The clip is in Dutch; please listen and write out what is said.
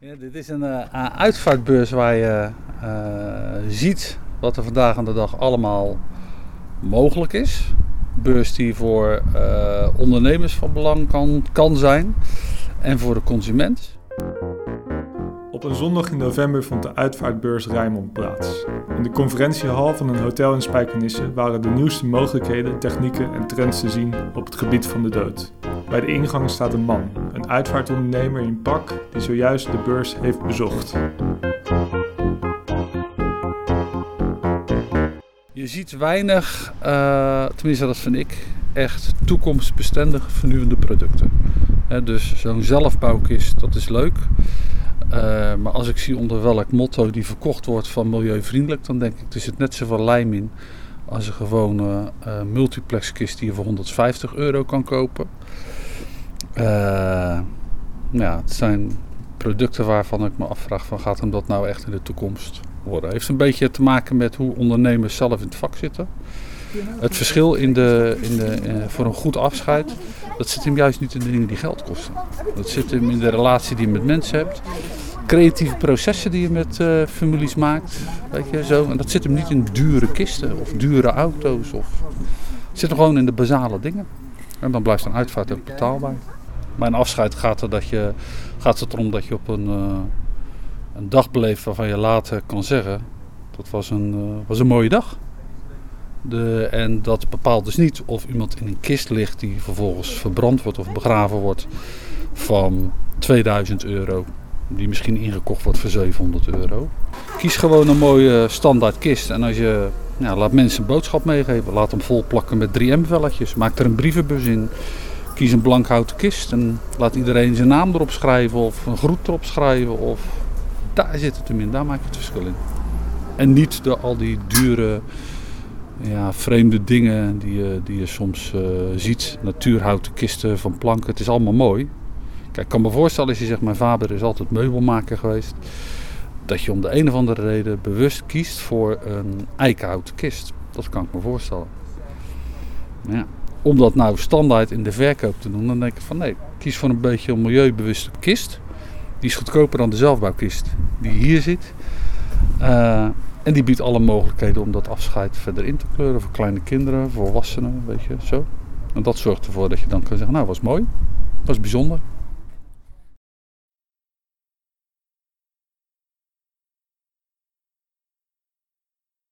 Ja, dit is een uh, uitvaartbeurs waar je uh, ziet wat er vandaag aan de dag allemaal mogelijk is. Beurs die voor uh, ondernemers van belang kan, kan zijn en voor de consument. Op een zondag in november vond de uitvaartbeurs Rijnmond plaats. In de conferentiehal van een hotel in Spijkenisse waren de nieuwste mogelijkheden, technieken en trends te zien op het gebied van de dood. Bij de ingang staat een man, uitvaartondernemer in pak, die zojuist de beurs heeft bezocht. Je ziet weinig, uh, tenminste dat vind ik, echt toekomstbestendige vernieuwende producten. Dus zo'n zelfbouwkist, dat is leuk. Uh, maar als ik zie onder welk motto die verkocht wordt van milieuvriendelijk, dan denk ik er zit net zoveel lijm in als een gewone uh, multiplexkist die je voor 150 euro kan kopen. Uh, ja, het zijn producten waarvan ik me afvraag van gaat hem dat nou echt in de toekomst worden. Heeft een beetje te maken met hoe ondernemers zelf in het vak zitten. Het verschil in de, in de, uh, voor een goed afscheid, dat zit hem juist niet in de dingen die geld kosten. Dat zit hem in de relatie die je met mensen hebt. Creatieve processen die je met uh, families maakt. Weet je, zo. En dat zit hem niet in dure kisten of dure auto's. Of... Het zit hem gewoon in de basale dingen. En dan blijft een uitvaart ook betaalbaar. Bij een afscheid gaat, er dat je, gaat het erom dat je op een, uh, een dag beleeft waarvan je later kan zeggen... dat was een, uh, was een mooie dag. De, en dat bepaalt dus niet of iemand in een kist ligt die vervolgens verbrand wordt of begraven wordt van 2000 euro. Die misschien ingekocht wordt voor 700 euro. Kies gewoon een mooie standaard kist. En als je ja, laat mensen een boodschap meegeven, laat hem vol plakken met 3M-velletjes. Maak er een brievenbus in. Kies een blank houten kist en laat iedereen zijn naam erop schrijven of een groet erop schrijven. Of daar zit het hem in, daar maak je het verschil in. En niet door al die dure ja, vreemde dingen die je, die je soms uh, ziet. Natuurhouten kisten van planken. Het is allemaal mooi. Kijk, ik kan me voorstellen als je zegt, mijn vader is altijd meubelmaker geweest. Dat je om de een of andere reden bewust kiest voor een eikenhouten kist. Dat kan ik me voorstellen. Ja. Om dat nou standaard in de verkoop te doen, dan denk ik van nee, kies voor een beetje een milieubewuste kist. Die is goedkoper dan de zelfbouwkist die hier zit. Uh, en die biedt alle mogelijkheden om dat afscheid verder in te kleuren. Voor kleine kinderen, volwassenen, weet je, zo. En dat zorgt ervoor dat je dan kan zeggen, nou, was mooi. Was bijzonder.